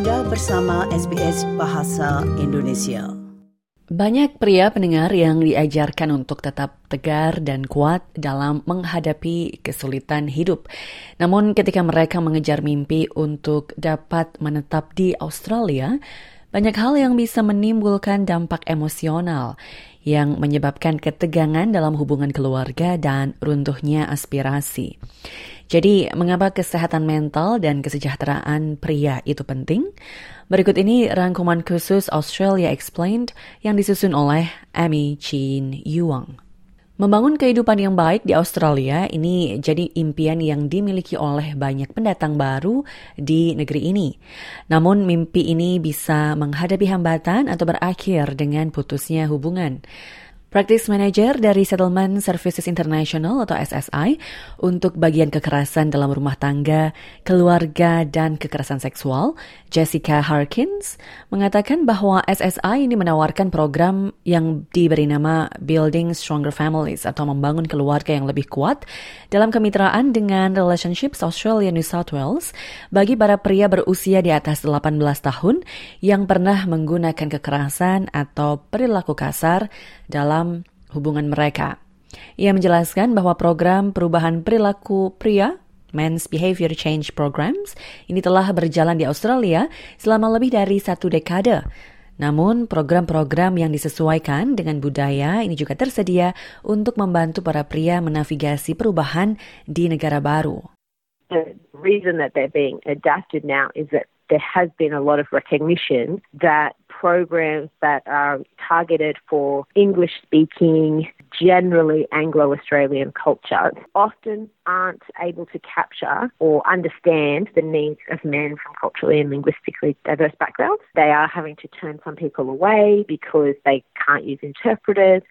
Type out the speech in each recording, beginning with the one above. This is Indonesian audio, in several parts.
Anda bersama SBS Bahasa Indonesia. Banyak pria pendengar yang diajarkan untuk tetap tegar dan kuat dalam menghadapi kesulitan hidup. Namun ketika mereka mengejar mimpi untuk dapat menetap di Australia, banyak hal yang bisa menimbulkan dampak emosional yang menyebabkan ketegangan dalam hubungan keluarga dan runtuhnya aspirasi. Jadi, mengapa kesehatan mental dan kesejahteraan pria itu penting? Berikut ini rangkuman khusus Australia Explained yang disusun oleh Amy Chin Yuang. Membangun kehidupan yang baik di Australia ini jadi impian yang dimiliki oleh banyak pendatang baru di negeri ini. Namun mimpi ini bisa menghadapi hambatan atau berakhir dengan putusnya hubungan. Practice Manager dari Settlement Services International atau SSI untuk bagian kekerasan dalam rumah tangga, keluarga, dan kekerasan seksual, Jessica Harkins, mengatakan bahwa SSI ini menawarkan program yang diberi nama Building Stronger Families atau membangun keluarga yang lebih kuat dalam kemitraan dengan Relationships Australia New South Wales bagi para pria berusia di atas 18 tahun yang pernah menggunakan kekerasan atau perilaku kasar dalam hubungan mereka. Ia menjelaskan bahwa program perubahan perilaku pria Men's Behavior Change Programs ini telah berjalan di Australia selama lebih dari satu dekade. Namun, program-program yang disesuaikan dengan budaya ini juga tersedia untuk membantu para pria menavigasi perubahan di negara baru. The reason that they're being adapted now is that there has been a lot of recognition that programs that are targeted for English speaking, generally Anglo Australian culture often aren't able to capture or understand the needs of men from culturally and linguistically diverse backgrounds. They are having to turn some people away because they can't use interpreters.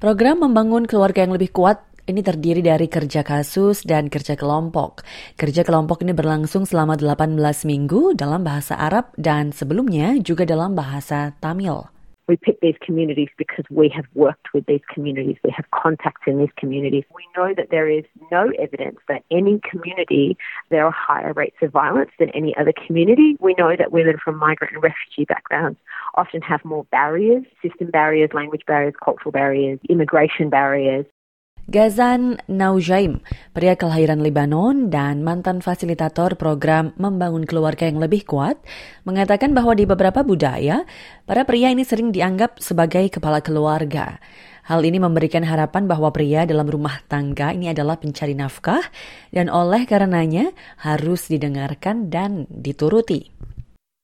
Program membangun keluarga yang lebih kuat ini terdiri dari kerja kasus dan kerja kelompok. Kerja kelompok ini berlangsung selama 18 minggu dalam bahasa Arab dan sebelumnya juga dalam bahasa Tamil. We pick these communities because we have worked with these communities. We have contacts in these communities. We know that there is no evidence that any community there are higher rates of violence than any other community. We know that women from migrant and refugee backgrounds often have more barriers, system barriers, language barriers, cultural barriers, immigration barriers. Gazan Naujaim, pria kelahiran Lebanon dan mantan fasilitator program Membangun Keluarga yang Lebih Kuat, mengatakan bahwa di beberapa budaya, para pria ini sering dianggap sebagai kepala keluarga. Hal ini memberikan harapan bahwa pria dalam rumah tangga ini adalah pencari nafkah dan oleh karenanya harus didengarkan dan dituruti.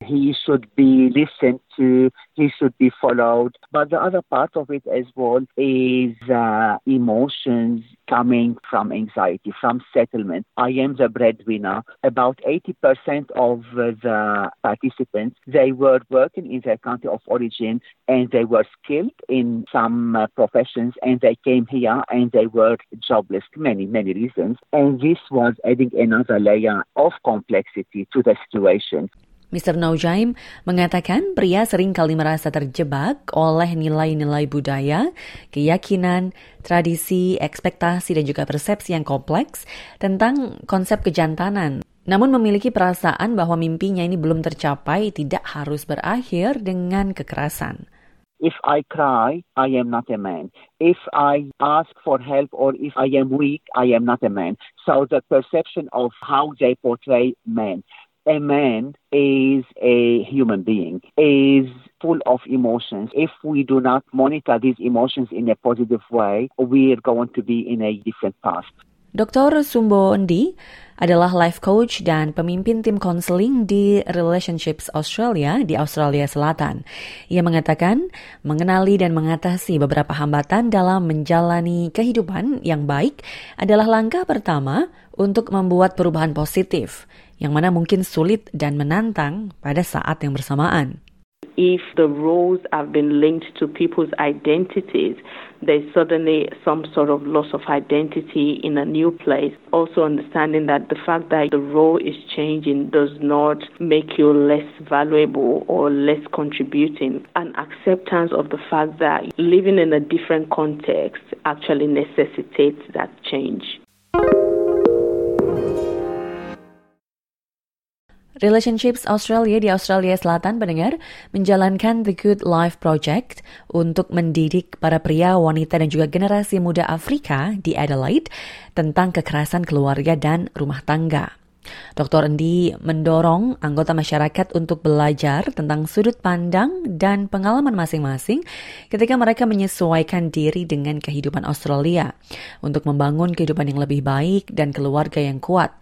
He should be listened to, he should be followed. But the other part of it as well is uh, emotions coming from anxiety, from settlement. I am the breadwinner. About 80% of the participants, they were working in their country of origin and they were skilled in some uh, professions and they came here and they were jobless, many, many reasons. And this was adding another layer of complexity to the situation. Mr. Naujaim mengatakan pria sering kali merasa terjebak oleh nilai-nilai budaya, keyakinan, tradisi, ekspektasi, dan juga persepsi yang kompleks tentang konsep kejantanan. Namun memiliki perasaan bahwa mimpinya ini belum tercapai tidak harus berakhir dengan kekerasan. If I cry, I am not a man. If I ask for help or if I am weak, I am not a man. So the perception of how they portray men a man is a human being, is full of emotions. If we do not monitor these emotions in a positive way, we are going to be in a different path. Dr. Sumbo Ndi adalah life coach dan pemimpin tim konseling di Relationships Australia di Australia Selatan. Ia mengatakan mengenali dan mengatasi beberapa hambatan dalam menjalani kehidupan yang baik adalah langkah pertama untuk membuat perubahan positif yang mana mungkin sulit dan menantang pada saat yang bersamaan. If the roles have been linked to people's identities, there's suddenly some sort of loss of identity in a new place. Also, understanding that the fact that the role is changing does not make you less valuable or less contributing. An acceptance of the fact that living in a different context actually necessitates that change. Relationships Australia di Australia Selatan pendengar menjalankan The Good Life Project untuk mendidik para pria, wanita dan juga generasi muda Afrika di Adelaide tentang kekerasan keluarga dan rumah tangga. Dr. Endi mendorong anggota masyarakat untuk belajar tentang sudut pandang dan pengalaman masing-masing ketika mereka menyesuaikan diri dengan kehidupan Australia untuk membangun kehidupan yang lebih baik dan keluarga yang kuat.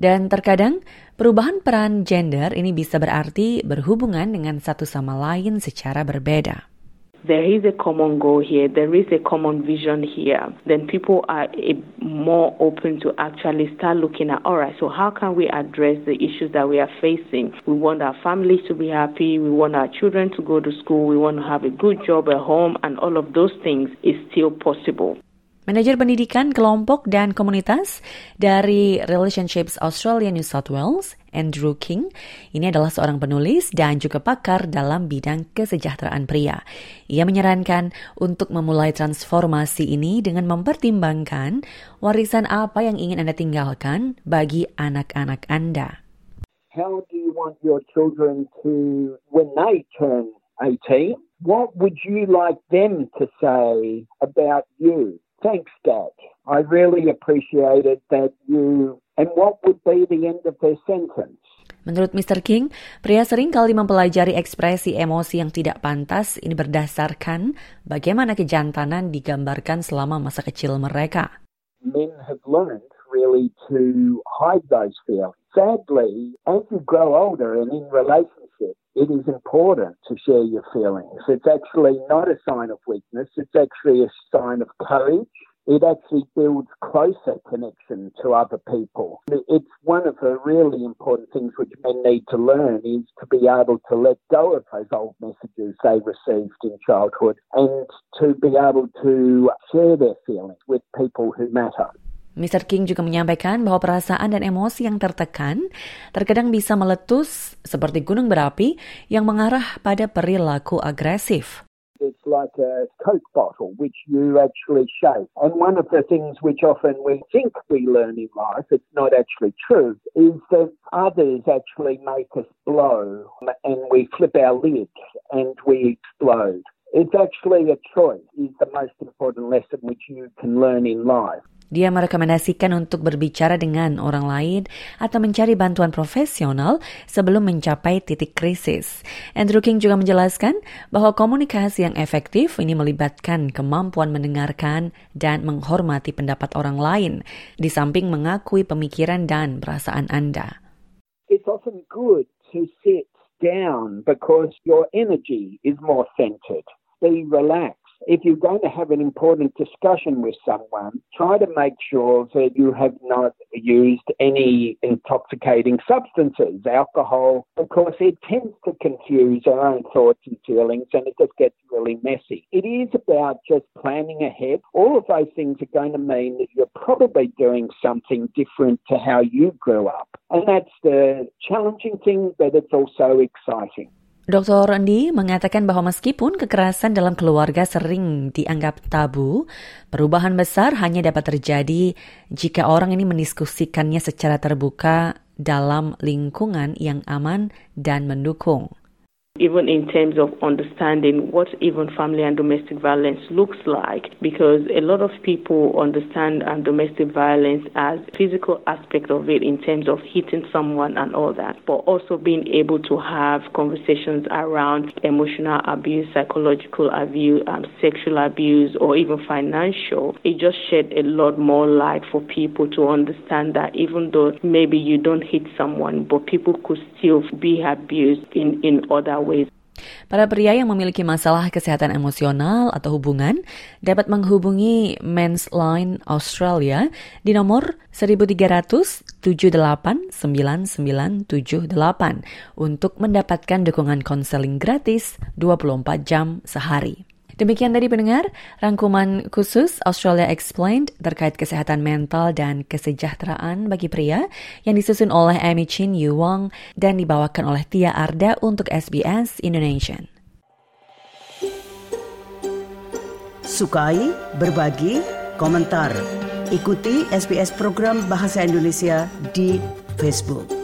Dan terkadang perubahan peran gender ini bisa berarti berhubungan dengan satu sama lain secara berbeda. There is a common goal here, there is a common vision here, then people are more open to actually start looking at all right, so how can we address the issues that we are facing? We want our families to be happy, we want our children to go to school, we want to have a good job at home, and all of those things is still possible. Manajer pendidikan kelompok dan komunitas dari Relationships Australia New South Wales, Andrew King, ini adalah seorang penulis dan juga pakar dalam bidang kesejahteraan pria. Ia menyarankan untuk memulai transformasi ini dengan mempertimbangkan warisan apa yang ingin Anda tinggalkan bagi anak-anak Anda. How do you want your children to, when they turn 18, what would you like them to say about you? Thanks, Dad. I really appreciated that you. And what would be the end of their sentence? Menurut Mr. King, pria sering kali mempelajari ekspresi emosi yang tidak pantas ini berdasarkan bagaimana kejantanan digambarkan selama masa kecil mereka. Men have learned really to hide those feelings. Sadly, as you grow older and in relationships, it is important to share your feelings. It's actually not a sign of weakness, it's actually a sign of courage. It actually builds closer connection to other people. It's one of the really important things which men need to learn is to be able to let go of those old messages they received in childhood and to be able to share their feelings with people who matter. Mr. King juga menyampaikan bahwa perasaan dan emosi yang tertekan terkadang bisa meletus seperti gunung berapi yang mengarah pada perilaku agresif. It's like a Coke bottle, which you actually shake. And one of the things which often we think we learn in life, it's not actually true, is that others actually make us blow and we flip our lids and we explode. It's actually a choice, is the most important lesson which you can learn in life. Dia merekomendasikan untuk berbicara dengan orang lain atau mencari bantuan profesional sebelum mencapai titik krisis. Andrew King juga menjelaskan bahwa komunikasi yang efektif ini melibatkan kemampuan mendengarkan dan menghormati pendapat orang lain, di samping mengakui pemikiran dan perasaan Anda. It's often good to sit down because your energy is more centered. Be relaxed if you're going to have an important discussion with someone, try to make sure that you have not used any intoxicating substances, alcohol, because it tends to confuse our own thoughts and feelings and it just gets really messy. It is about just planning ahead. All of those things are going to mean that you're probably doing something different to how you grew up. And that's the challenging thing, but it's also exciting. Dr. Randy mengatakan bahwa meskipun kekerasan dalam keluarga sering dianggap tabu, perubahan besar hanya dapat terjadi jika orang ini mendiskusikannya secara terbuka dalam lingkungan yang aman dan mendukung. Even in terms of understanding what even family and domestic violence looks like because a lot of people understand um, domestic violence as physical aspect of it in terms of hitting someone and all that but also being able to have conversations around emotional abuse psychological abuse um, sexual abuse or even financial it just shed a lot more light for people to understand that even though maybe you don't hit someone but people could still be abused in in other ways. Para pria yang memiliki masalah kesehatan emosional atau hubungan dapat menghubungi Men's Line Australia di nomor 1300 78 untuk mendapatkan dukungan konseling gratis 24 jam sehari. Demikian tadi pendengar, rangkuman khusus Australia Explained terkait kesehatan mental dan kesejahteraan bagi pria yang disusun oleh Amy Chin Yu Wong dan dibawakan oleh Tia Arda untuk SBS Indonesia. Sukai, berbagi, komentar. Ikuti SBS program Bahasa Indonesia di Facebook.